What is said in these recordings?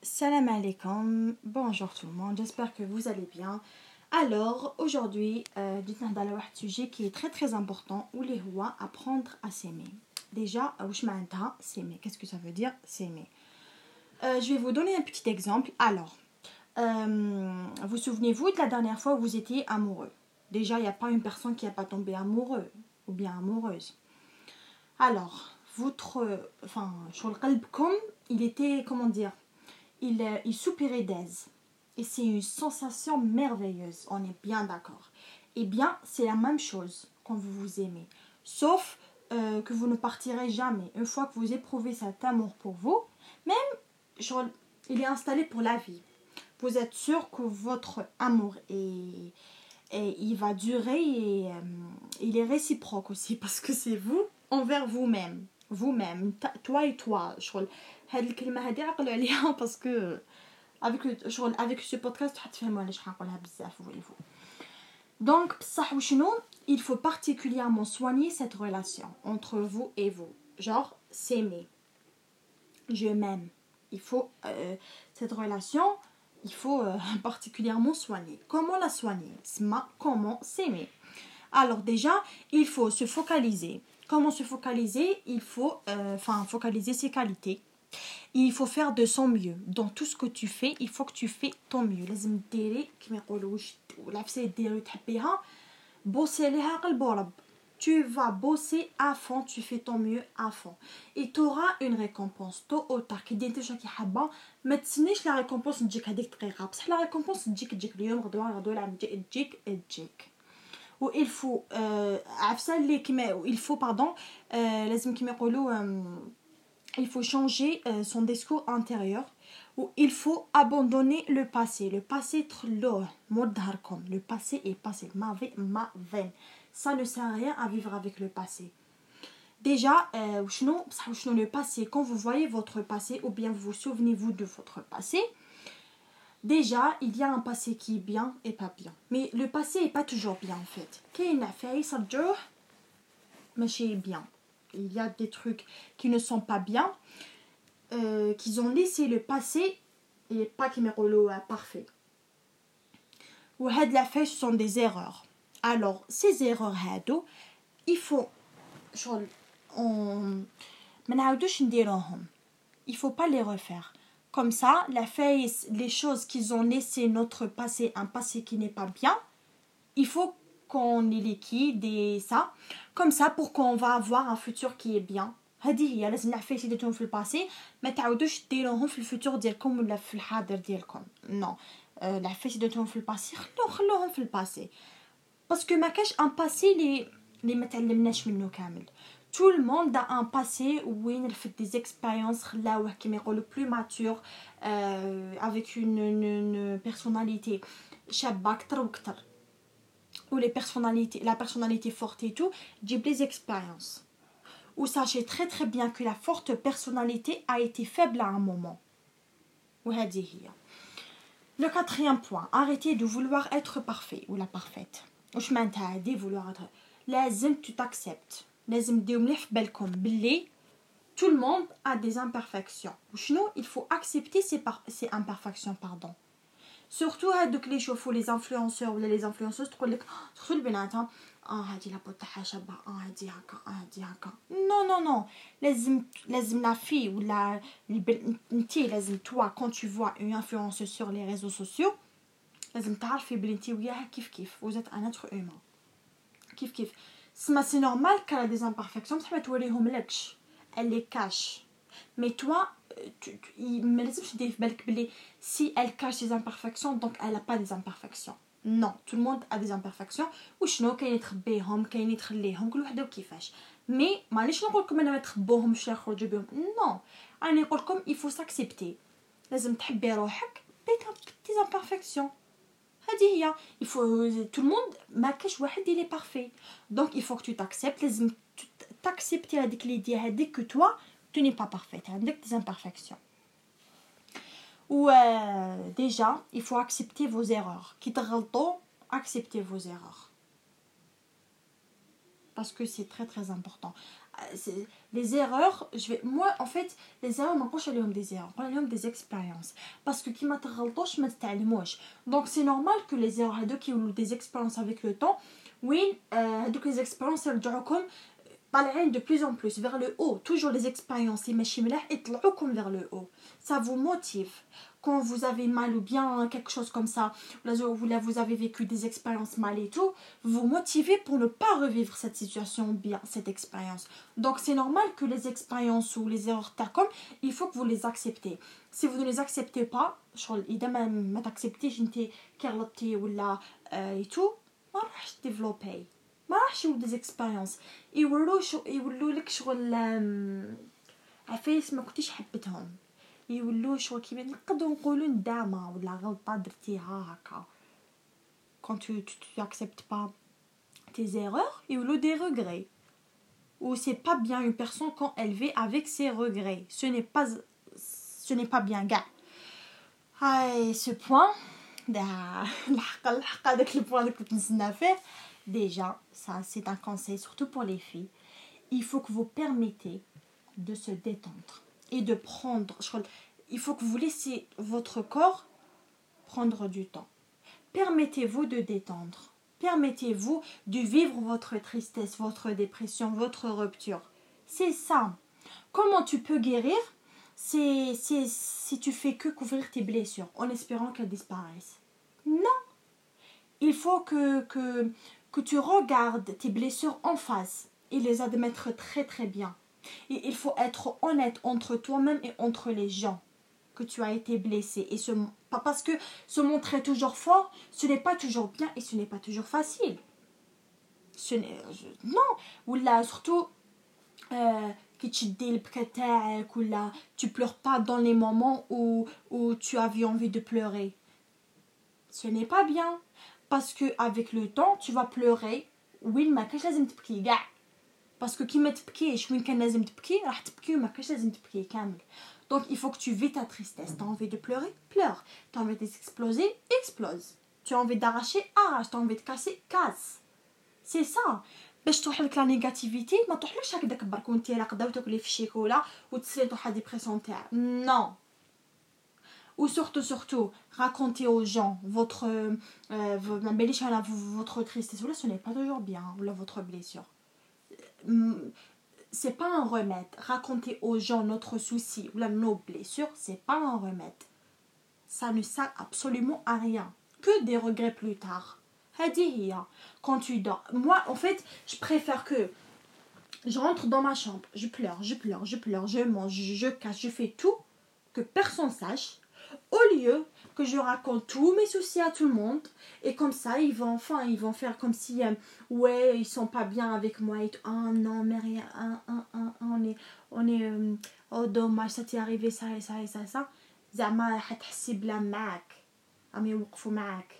Salam alaikum, bonjour tout le monde, j'espère que vous allez bien. Alors, aujourd'hui, euh, dans un sujet qui est très très important, où les rois apprendre à s'aimer. Déjà, s'aimer, qu'est-ce que ça veut dire s'aimer euh, Je vais vous donner un petit exemple. Alors, euh, vous souvenez-vous de la dernière fois où vous étiez amoureux Déjà, il n'y a pas une personne qui n'a pas tombé amoureux ou bien amoureuse. Alors, votre, enfin, sur le comme il était, comment dire, il, il soupirait d'aise. Et c'est une sensation merveilleuse, on est bien d'accord. Eh bien, c'est la même chose quand vous vous aimez. Sauf euh, que vous ne partirez jamais. Une fois que vous éprouvez cet amour pour vous, même, il est installé pour la vie. Vous êtes sûr que votre amour est, et il va durer et euh, il est réciproque aussi parce que c'est vous envers vous-même vous-même toi et toi شغل هاد الكلمه هادي عقلوا عليها باسكو avec شغل avec ce podcast تفهموا علاش حنقولها بزاف voyez-vous donc بصح وشنو il faut particulièrement soigner cette relation entre vous et vous. Genre s'aimer. Je m'aime. Il faut euh, cette relation il faut euh, particulièrement soigner. Comment la soigner? Comment s'aimer? Alors déjà, il faut se focaliser. Comment se focaliser Il faut euh, enfin focaliser ses qualités. Il faut faire de son mieux. Dans tout ce que tu fais, il faut que tu fais ton mieux. tu vas bosser à fond, tu fais ton mieux à fond. Et tu auras une récompense. Tôt ou tard, qui dit que حابة ما تسنيش لا récompense تجيك هذيك الدقيقة بصح لا récompense تجيك تجيك اليوم غدوة غدوة العام تجيك تجيك و il faut عفسة اللي كيما il faut pardon لازم كيما يقولوا il faut changer son discours intérieur ou il faut abandonner le passé. Le passé trop le passé est passé. Ma vie ma veine. Ça ne sert à rien à vivre avec le passé. Déjà, euh, le passé, quand vous voyez votre passé ou bien vous vous souvenez-vous de votre passé, déjà, il y a un passé qui est bien et pas bien. Mais le passé n'est pas toujours bien en fait. Mais bien. Il y a des trucs qui ne sont pas bien, euh, qu'ils ont laissé le passé et pas qui parfait. Ou la fait, ce sont des erreurs. Alors, ces erreurs هادو il faut شغل ما نعاودوش نديروهم il faut pas les refaire comme ça la face les choses qu'ils ont laissé notre passé un passé qui n'est pas bien. Il faut qu'on les liquide et ça comme ça pour qu'on va avoir un futur qui est bien. هذه هي لازم العفايس اللي درتهم في الباسي ما تعاودوش ديروهم في الفوتور ديالكم ولا في الحاضر ديالكم نو العفايس اللي درتهم في الباسي خلو خلوهم في الباسي باسكو ما كاش ان باسي لي لي ما تعلمناش منه كامل tout le monde a un passé where رفد des expériences خلاوه كيما يقولوا plus mature euh, avec une, une, une personnalité. Ou les personnalités la personnalité forte et tout تجيب les expériences. Ou sachez très très bien que la forte personnalité a été faible à un moment. وهذه هي le quatrième point arrêtez de vouloir être parfait ou la parfaite. واش معناتها هادي فولوغ لازم تو تاكسبت لازم ديو مليح في بالكم؟ بلي tout le monde a des imperfections. وشنو il faut accepter ces, par ces imperfections pardon. Surtout هادوك اللي يشوفوا لي انفلونسور ولا لي انفلونسوز تقول لك سورتو البنات اه هادي لابو تاعها شابه اه هادي هكا اه هادي هكا. نو نو نو لازم لازم لا في ولا انتي لازم توا كون تو فوا اون انفلونسور سور لي ريزو سوسيو لازم تعرفي بلي انت وياها كيف كيف. وزات ان اتر اومان كيف كيف سما سي نورمال كالا دي زامبارفيكسيون بصح ما توريهم لكش اللي كاش مي توا ما لازمش دير في بالك بلي سي ال كاش دي زامبارفيكسيون دونك الا با دي زامبارفيكسيون نو تو الموند ا دي زامبارفيكسيون وشنو كاين يتخبيهم كاين يتخليهم كل وحده وكيفاش مي معليش نقول لكم انا ما تخبوهمش يخرجوا بهم نو انا نقول لكم يفو ساكسبتي لازم تحبي روحك دي زامبارفيكسيون il faut tout le monde ما كاش واحد il est parfait. Donc il faut que tu t'acceptes لازم t'accepter هذيك l'idée هذيك que toi tu n'es pas parfaite. عندك des imperfections. Ou euh, déjà il faut accepter vos erreurs. كي تغلطوا accepter vos erreurs. Parce que c'est très très important les erreurs je vais moi en fait les erreurs ما نقولش عليهم des erreurs نقول عليهم des expériences parce que كي ما تغلطوش ما تتعلموش donc c'est normal que les erreurs هذوك يولوا des expériences avec le temps. وين هذوك les expériences يرجعوكم طالعين de plus en plus vers le haut toujours les expériences اللي ماشي Mallah يطلعوكم vers le haut ça vous motive quand vous avez mal ou bien quelque chose comme ça, vous avez vécu des expériences mal et tout, vous motivez pour ne pas revivre cette situation ou bien cette expérience. Donc c'est normal que les expériences ou les erreurs comme il faut que vous les acceptez. Si vous ne les acceptez pas, إذا ما تacceptez انت كغلطتي ولا et tout, ما راحش développer. ما راحش يولوا des expériences. يولوا يولوا لك شغل عفايس ما كنتيش حبتهم. يولو شغل كيما نقدروا نقولوا ندامه ولا غلطه درتيها هكا quand tu tu acceptes pas tes erreurs يولو des regrets ou c'est pas bien une personne quand elle vit avec ses regrets ce n'est pas ce n'est pas bien gars هاي ce point الحق الحق هذاك le point que كنت faire déjà ça c'est un conseil surtout pour les filles il faut que vous permettez de se détendre et de prendre. Il faut que vous laissiez votre corps prendre du temps. Permettez-vous de détendre. Permettez-vous de vivre votre tristesse, votre dépression, votre rupture. C'est ça. Comment tu peux guérir C'est si tu fais que couvrir tes blessures en espérant qu'elles disparaissent. Non. Il faut que, que, que tu regardes tes blessures en face et les admettre très très bien il faut être honnête entre toi-même et entre les gens que tu as été blessé. Et ce, parce que se montrer toujours fort, ce n'est pas toujours bien et ce n'est pas toujours facile. Ce non, ou là, surtout, euh, tu pleures pas dans les moments où, où tu avais envie de pleurer. Ce n'est pas bien. Parce que avec le temps, tu vas pleurer. Oui, mais qu'est-ce que tu باسكو كي ما تبكيش وين كان لازم تبكي راح تبكي وما كانش لازم تبكي كامل دونك il faut que tu vis ta tristesse. T'as envie de pleurer? Pleure. T'as envie d'exploser? Explose. Tu as envie d'arracher? Arrache. T'as envie de casser? Casse. C'est ça. باش تروح لك لا نيجاتيفيتي ما تروحلكش هكذاك برك وانت راقده وتاكلي في الشيكولا وتسري تروح ديبرسيون تاع نو ou surtout surtout raconter aux gens votre euh, votre tristesse ce n'est pas toujours bien ou votre blessure c'est pas un remède. Raconter aux gens notre souci ou la, nos blessures, c'est pas un remède. Ça ne sert absolument à rien. Que des regrets plus tard. Quand tu dors. Moi, en fait, je préfère que je rentre dans ma chambre, je pleure, je pleure, je pleure, je mange, je cache, je fais tout, que personne sache, au lieu que je raconte tous mes soucis à tout le monde et comme ça ils vont enfin ils vont faire comme si euh, ouais ils sont pas bien avec moi et ah non mais rien. Ah, ah, ah, on est on est euh, oh dommage ça t'est arrivé ça et ça et ça ça. زعما حتحسي بلا معاك راهم يوقفوا معاك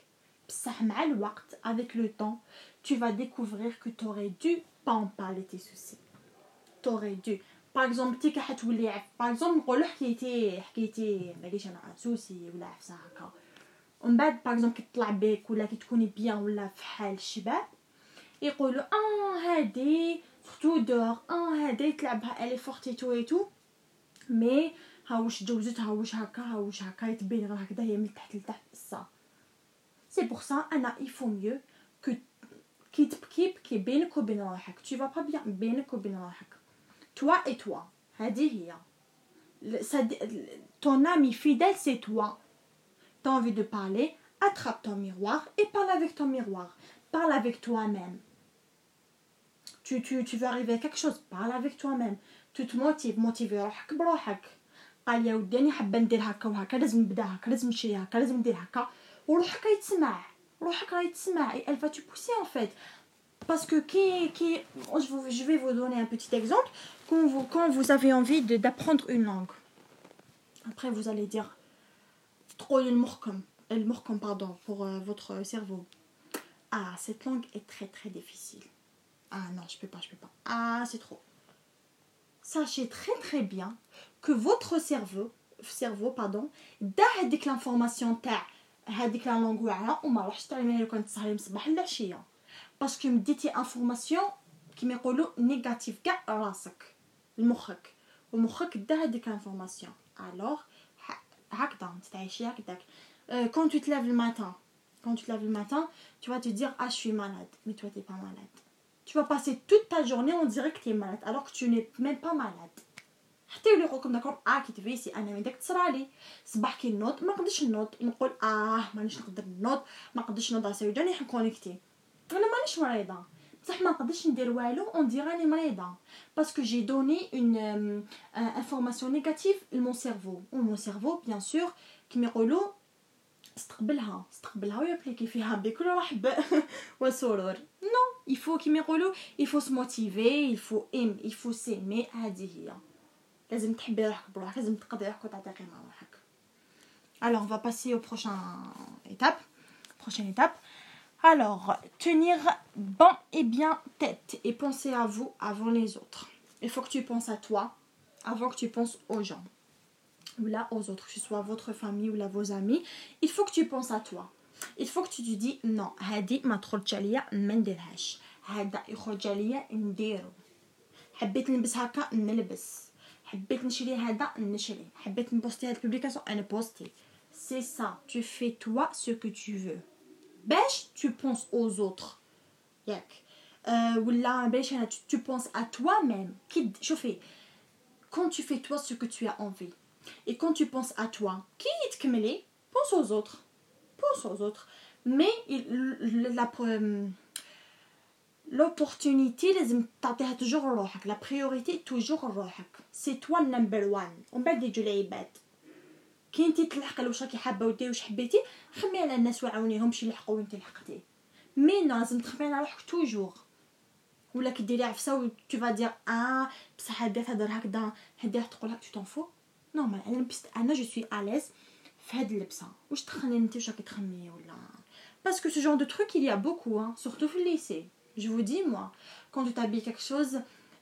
بصح مع الوقت avec le temps tu vas découvrir que tu aurais dû pas en parler tes soucis. T'aurais dû باغ اكزومبل تي كتولي باغ example نقولو حكيتي حكيتي معليش انا سوسي ولا عفسه هكا ومن بعد باغ اكزومبل كيطلع بك ولا كتكوني بيان ولا في حال الشباب يقولوا اه هادي سورتو دور اه هادي تلعبها الي فورتي تو اي تو مي ها واش جوزت ها واش هكا ها واش هكا يتبين غير هكذا هي من تحت لتحت سا سي بور سا انا يفو ميو كو كي تبكي بكي بينك وبين روحك تو فا با بيان بينك وبين روحك toi et toi. هذه ton ami fidèle c'est toi. T'as envie de parler attrape ton miroir et parle avec ton miroir. Parle avec toi-même. Tu, tu, tu veux arriver à quelque chose parle avec toi-même. Tu te motives motive روحك بروحك قال يا ودي راني حابه ندير هكا وهكا لازم نبدا هكا لازم نمشي هكا لازم ندير هكا وروحك يتسمع روحك يتسمع elle va te pousser en fait. Parce que qui, qui, je vais vous donner un petit exemple. Quand vous, quand vous avez envie d'apprendre une langue, après vous allez dire trop le morcom, pardon, pour euh, votre cerveau. Ah, cette langue est très très difficile. Ah non, je peux pas, je peux pas. Ah, c'est trop. Sachez très très bien que votre cerveau, cerveau pardon, d'information l'information تاع هذيك la langue وما راحش تعلمها لو كانت تصحي الصباح لا parce que me dit information كيما يقولوا نيجاتيف كاع راسك لمخك ومخك دا هذيك انفورماسيون. Ulugh هكذا تعيشي matin quand tu te lèves le matin tu vas te dire ah je suis malade mais toi t'es pas malade. Tu vas passer toute ta journée on dirait que tu es malade alors que tu n'es même pas malade. حتى يقول لكم داكم اه كي تفيسي انا من داك تصرالي صباح كي نوض ما نقدرش نوض نقول اه مانيش نقدر نوض ما نقدرش نوض اسيو جاني كونيكتي انا مانيش مريضه بصح ما نقدرش ندير والو اون دير راني مريضه باسكو جي دوني اون انفورماسيون نيجاتيف لمون سيرفو ومون سيرفو بيان سور كيما يقولوا استقبلها. استقبلها ويابليكي فيها بكل رحب وسرور نو يفو كيما يقولوا يفو سموتيفي يفو ام يفو سيمي هذه هي. لازم تحبي روحك بروحك لازم تقضي روحك وتعطي مع روحك. Alors on va passer au prochain étape. Prochaine étape alors tenir bon et bien tête et penser à vous avant les autres. Il faut que tu penses à toi avant que tu penses aux gens. Ou là aux autres que ce soit votre famille ou là vos amis. Il faut que tu penses à toi. Il faut que tu te dis non هذه ما تخرجش عليا ما نديرهاش هذا يخرج عليا نديرو حبيت نلبس هكا نلبس حبيت نشري هذا نشري حبيت نبوستي هاد البوبليكاسيون انا بوستي سي سا tu fais toi ce que tu veux باش tu penses aux autres. ياك أه ولا باش انا tu penses à toi-même. كي شوفي quand tu fais toi ce que tu as envie. Et quand tu penses à toi كي تكملي pense aux autres. Pense aux autres. Mais la l'opportunité لازم تعطيها توجور لروحك لا بريوريتي توجور لروحك سي توا نمبر وان ومن بعد يجوا العباد كي انت تلحق واش راكي حابه وديري واش حبيتي خمي على الناس وعاونيهم شي يلحقوا وانت لحقتي مي لازم تخمي على روحك توجور. ولا كي ديري عفسه و تو فا دير اه بصح هدا تهضر هكذا هدا تقول هك تو فو نورمال انا لبست انا جو سوي اليز في هاد اللبسه واش تخني انت واش راكي تخمي ولا؟ باسكو سو جون دو تروك il y a beaucoup hein. Surtout في الليسي je vous dis moi quand tu t'habilles quelque chose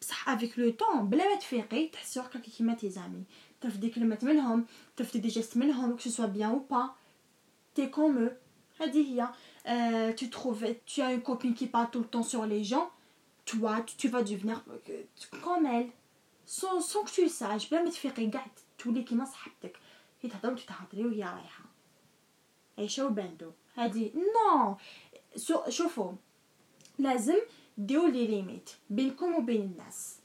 بصح افيك لو طون بلا ما تفيقي تحسي روحك كيما تي زامي ترفدي كلمات منهم ترفدي دي جيست منهم كو سوا بيان او با تي كوم eux. هذه هي. euh, tu trouves tu as une copine qui parle tout le temps sur les gens. Toi tu, tu vas devenir comme elle. Sans, sans que tu le saches بلا ما تفيقي كاع تولي كيما صاحبتك. هي تهضر وتتهضري وهي رايحه عيشه وباندو هذه نو شوفوا لازم ديروا لي ليميت بينكم وبين الناس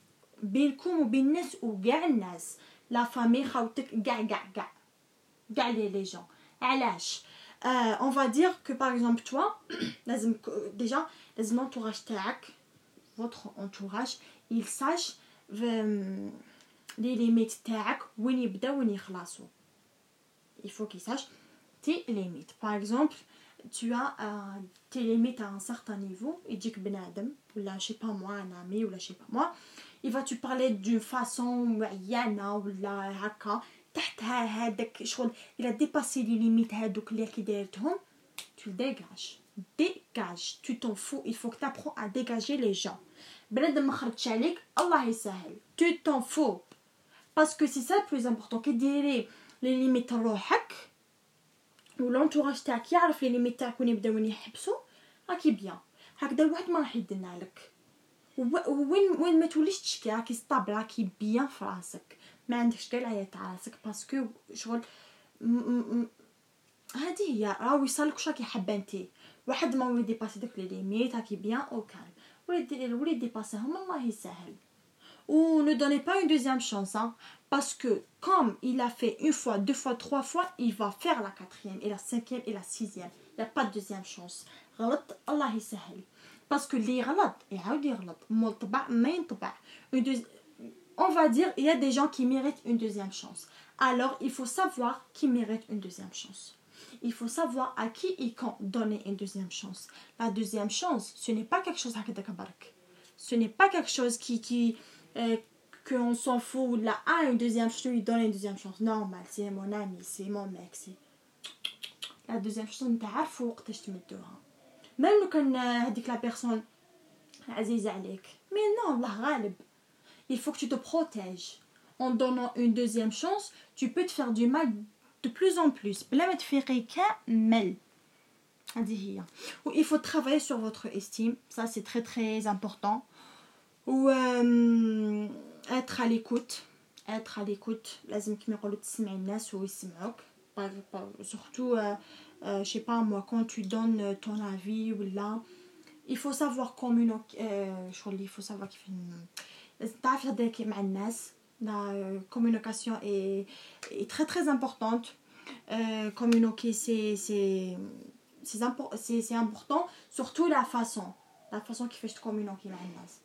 بينكم وبين الناس وكاع الناس لا فامي خاوتك كاع كاع كاع كاع لي لي جون علاش اون فا دير كو باغ اكزومبل توا لازم ديجا لازم لونتوراج تاعك votre entourage il sache لي ليميت تاعك وين يبدا وين يخلصوا il faut qu'il sache tes limites. Par exemple tu as euh, tes limites à un certain niveau et dit que benadem ou là je sais pas moi un ami ou là je sais pas moi il va tu parler d'une façon معينه ولا هكا تحتها هذاك شغل il a dépassé les limites هذوك اللي كي دايرتهم tu dégages. Dégage. Tu t'en fous. Il faut que tu apprends à dégager les gens. بنادم ما خرجش عليك الله يسهل tu t'en fous. Parce que c'est ça le plus important كي ديري لي ليميت روحك ولونتوراج تاعك يعرف لي ليميت تاعك وين يبداو وين يحبسوا راكي بيان. هكذا الواحد ما راح يدنا لك. وين وين ما توليش تشكي راكي ستابل راكي بيان في راسك. ما عندكش كاع العيا تاع راسك باسكو شغل هذه هي. راهو يصالك واش راكي حابه انتي واحد ما ولي ديباسي داك لي ليميت راكي بيان او كالم ولي ولي ديباسيهم الله يسهل ou ne donnez pas une deuxième chance hein, parce que comme il a fait une fois, deux fois, trois fois, il va faire la quatrième et la cinquième et la sixième. Il n'y a pas de deuxième chance. غلط يسهل parce que les غلط مول on va dire il y a des gens qui méritent une deuxième chance. Alors il faut savoir qui mérite une deuxième chance. Il faut savoir à qui et quand donner une deuxième chance. La deuxième chance ce n'est pas quelque chose ce n'est pas quelque chose qui, qui euh, qu'on s'en fout ou la a une deuxième chance lui donne une deuxième chance normal c'est mon ami c'est mon mec c'est la deuxième chance انت عارفه وقتاش تمدوها même لو كان هذيك la personne عزيزة عليك mais non الله غالب il faut que tu te protèges. En donnant une deuxième chance tu peux te faire du mal de plus en plus. ما تفيقي كامل هذه هي il faut travailler sur votre estime. Ça c'est très très important ou euh, être à l'écoute. Être à l'écoute. لازم كما يقولوا تسمعي الناس ويسمعوك surtout euh, euh, je sais pas moi quand tu donnes ton avis ou là il faut savoir communiquer euh, il faut savoir كيف تعرف هذاك مع الناس la communication est, est très très importante. Euh, communiquer c'est c'est c'est important. Surtout la façon. La façon qui fait communiquer مع الناس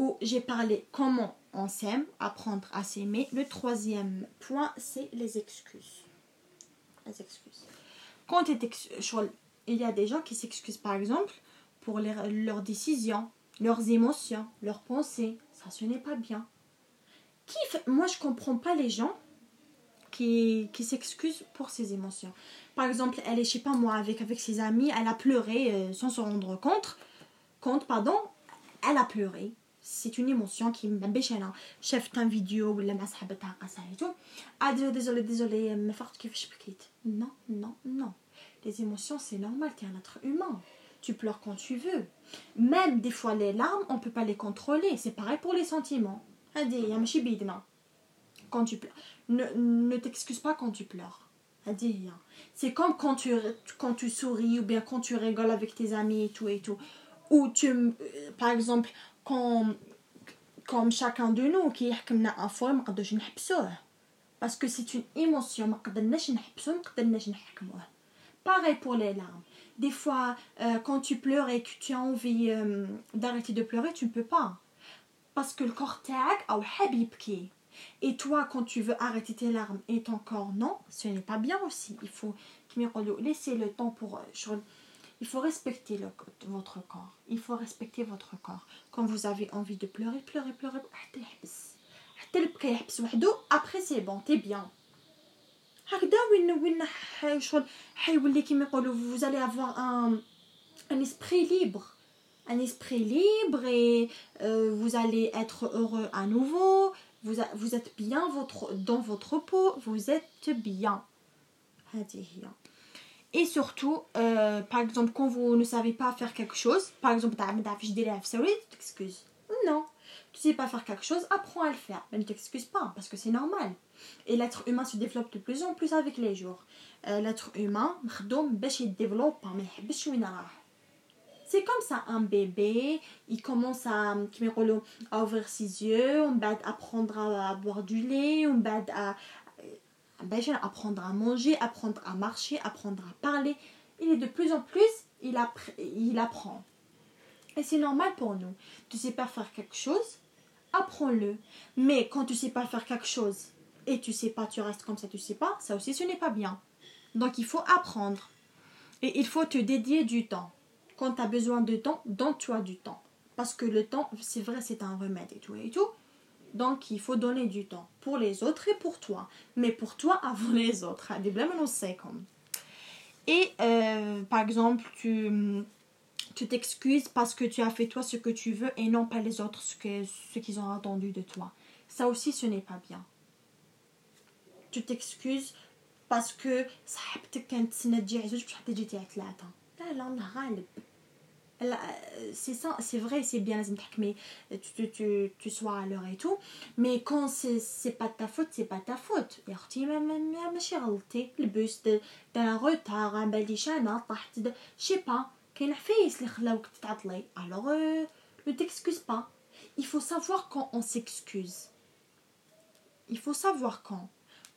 où j'ai parlé comment on s'aime, apprendre à s'aimer. Le troisième point, c'est les excuses. Les excuses. Quand il y a des gens qui s'excusent, par exemple, pour leurs décisions, leurs émotions, leurs pensées. Ça, ce n'est pas bien. Qui Moi, je comprends pas les gens qui, qui s'excusent pour ses émotions. Par exemple, elle est, je sais pas moi, avec, avec ses amis, elle a pleuré euh, sans se rendre compte. Compte, pardon. Elle a pleuré c'est une émotion qui me bêche là chef un vidéo ou la masse habita qasa et tout. Ah désolé désolé ما فرحت كيفاش بكيت non non non. Les émotions c'est normal tu es un être humain. Tu pleures quand tu veux. Même des fois les larmes on peut pas les contrôler. C'est pareil pour les sentiments. Quand tu pleures. Ne, ne t'excuse pas quand tu pleures. C'est comme quand tu quand tu souris ou bien quand tu rigoles avec tes amis et tout et tout. Ou tu par exemple comme, comme chacun de nous qui يحكمنا un fois ما نقدرش نحبسوه parce que c'est une émotion ما قدرناش نحبسوه ما قدرناش نحكموه pareil pour les larmes. Des fois quand tu pleures et que tu as envie d'arrêter de pleurer tu ne peux pas. Parce que le corps تاعك او حاب يبكي et toi quand tu veux arrêter tes larmes et ton corps non ce n'est pas bien aussi. Il faut laisser le temps pour euh, il faut respecter le, votre corps. Il faut respecter votre corps. Quand vous avez envie de pleurer, pleurez, pleurez. Après, c'est bon, t'es bien. Vous allez avoir un, un esprit libre. Un esprit libre et euh, vous allez être heureux à nouveau. Vous, vous êtes bien votre, dans votre peau. Vous êtes bien. Et surtout, euh, par exemple, quand vous ne savez pas faire quelque chose, par exemple, tu t'excuses. Non, tu sais pas faire quelque chose, apprends à le faire. Mais ne t'excuse pas, parce que c'est normal. Et l'être humain se développe de plus en plus avec les jours. Euh, l'être humain, il développe, c'est comme ça, un bébé, il commence à, à ouvrir ses yeux, on va apprendre à, boire du lait, on va à, apprendre à manger, apprendre à marcher, apprendre à parler. Il est de plus en plus, il, il apprend. Et c'est normal pour nous. Tu sais pas faire quelque chose, apprends-le. Mais quand tu sais pas faire quelque chose et tu sais pas, tu restes comme ça, tu sais pas, ça aussi ce n'est pas bien. Donc il faut apprendre. Et il faut te dédier du temps. Quand tu as besoin de temps, donne-toi du temps. Parce que le temps, c'est vrai, c'est un remède et tout et tout. Donc, il faut donner du temps pour les autres et pour toi. Mais pour toi avant les autres. Et euh, par exemple, tu tu t'excuses parce que tu as fait toi ce que tu veux et non pas les autres ce qu'ils ce qu'ils ont attendu de toi. Ça aussi, ce n'est pas bien. Tu t'excuses parce que ça c'est vrai c'est bien mais tu, tu, tu sois à l'heure et tout. Mais quand c'est pas ta faute c'est pas ta faute. يا اختي ماشي غلطتي لبست دار روتار باليش انا طحت je sais pas. كاين حفايس اللي خلاوك تعطلي alors euh, ne t'excuse pas. Il faut savoir quand on s'excuse. Il faut savoir quand.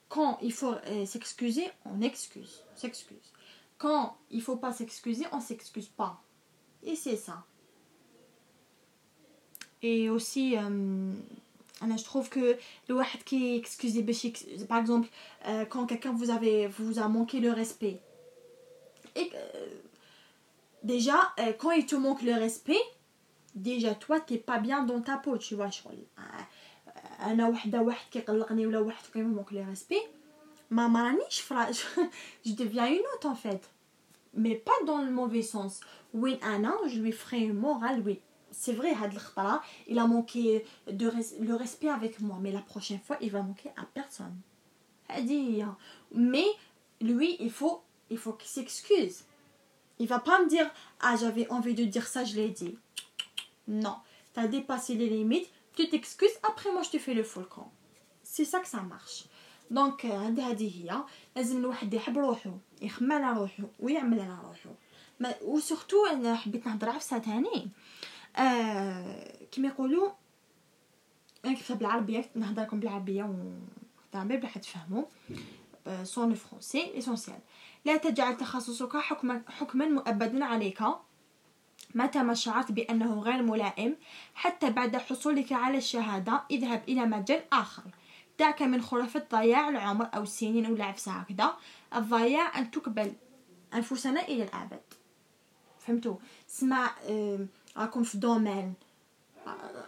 Quand il faut euh, s'excuser, on excuse, s'excuse. Quand il faut pas s'excuser, on s'excuse pas. Et c'est ça. Et aussi, euh, je trouve que le واحد qui excuse par exemple euh, quand quelqu'un vous avez vous a manqué le respect et euh, déjà euh, quand il te manque le respect déjà toi t'es pas bien dans ta peau tu vois شغل انا وحده واحد كيقلقني ولا واحد كيمونك لو ريسبي ما مانيش فرا je deviens une autre en fait mais pas dans le mauvais sens. وين انا je lui ferai une morale oui. C'est vrai il a manqué de le respect avec moi mais la prochaine fois il va manquer à personne. Mais lui il faut il faut qu'il s'excuse. Il va pas me dire ah j'avais envie de dire ça je l'ai dit non tu as dépassé les limites tu t'excuses après moi je te fais le full camp c'est ça que ça marche. Donc هذه هي لازم الواحد يحب روحو يخمم على روحو ويعمل على روحو وسورتو انا حبيت نهضر عفسه تاني آه كما يقولوا انا كتبت بالعربيه نهضر لكم بالعربيه ونهضر بلا تفهموا سون فرونسي اسونسيال لا تجعل تخصصك حكما حكما مؤبدا عليك. متى ما شعرت بأنه غير ملائم حتى بعد حصولك على الشهادة اذهب إلى مجال آخر. دعك من خرافة ضياع العمر أو السنين أو لعب هكذا الضياع أن تقبل أنفسنا إلى الأبد فهمتوا سمع راكم في دومين.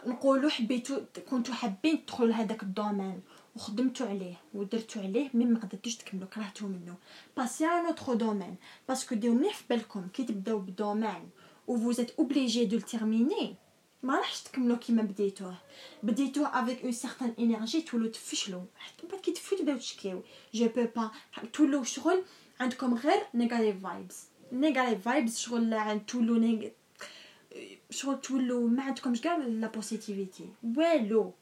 نقولوا حبيتو كنتو حابين تدخلوا لهداك الدومين وخدمتوا عليه ودرتوا عليه مي ما قدرتوش تكملوا كرهتوا منه باسي ان اوتر دومين باسكو ديو مليح في بالكم كي تبداو بدومين و فو زيت اوبليجي دو تيرميني ما راحش تكملوا كيما بديتوه بديتوه افيك اون سيغتان انرجي تولوا تفشلوا حتى بعد كي تفشلوا تبداو تشكيو جو بو با تولوا شغل عندكم غير نيجاتيف فايبس نيجاتيف فايبس شغل تولوا شغل تولوا ما عندكمش كاع لا بوزيتيفيتي والو.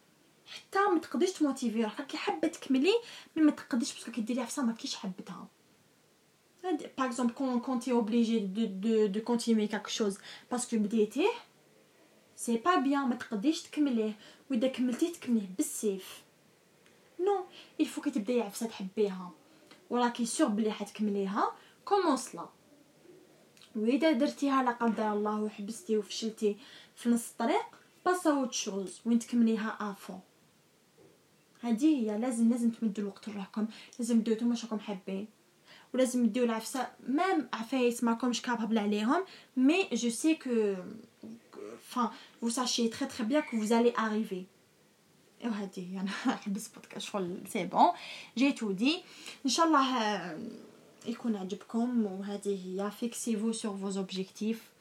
حتى ما تقدريش تموتيفي روحك. كي حابه تكملي مي ما تقدريش باسكو كديري عفسه ما كيش حبتها par exemple quand, quand tu es obligé de, de, de continuer quelque chose parce que بديتيه سي با بيان ما تقدريش تكمليه واذا كملتيه تكمليه بالسيف نو الفو كي تبداي عفسه تحبيها وراكي سور بلي حتكمليها كومونس لا واذا درتيها لا قدر الله وحبستي وفشلتي في نص الطريق باسا اوت شوز وين تكمليها افون هذه هي لازم لازم تمدوا الوقت لروحكم لازم ديروا نتوما راكم حابين ولازم ديروا العفسه ميم عفايس ماكمش كابابل عليهم مي جو سي كو enfin vous sachez très très bien que vous allez arriver. وهذه انا حبس بودكاست شغل سي بون جي تو دي ان شاء الله يكون عجبكم وهذه هي فيكسيفو سور فوز اوبجيكتيف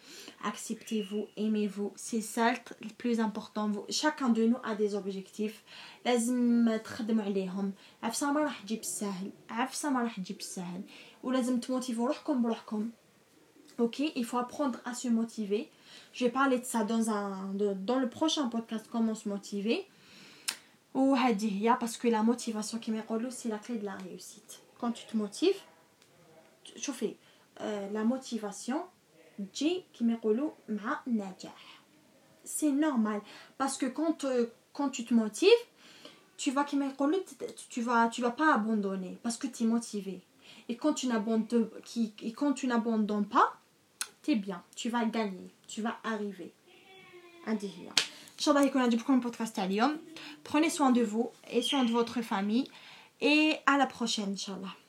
acceptez-vous aimez-vous. C'est ça le plus important. Chacun de nous a des objectifs. لازم تخدموا عليهم عفسه ما راح تجيب الساهل عفسه ما راح تجيب الساهل ولازم تموتيفوا روحكم بروحكم ok il faut apprendre à se motiver. Je vais parler de ça dans un dans le prochain podcast comment se motiver. وهذه هي parce que la motivation يقولوا c'est la clé de la réussite. Quand tu te motives شوفي لا موتيفاسيون تجي كيما يقولوا مع النجاح سي نورمال باسكو كونت quand tu te motives tu vas tu vas tu vas pas abandonner parce que tu es motivé. Et quand tu n'abandonnes et quand tu n'abandonnes pas t'es bien tu vas gagner tu vas arriver. شاء الله يكون عجبكم البودكاست تاع اليوم prenez soin de vous et soin de votre famille. Et à la prochaine الله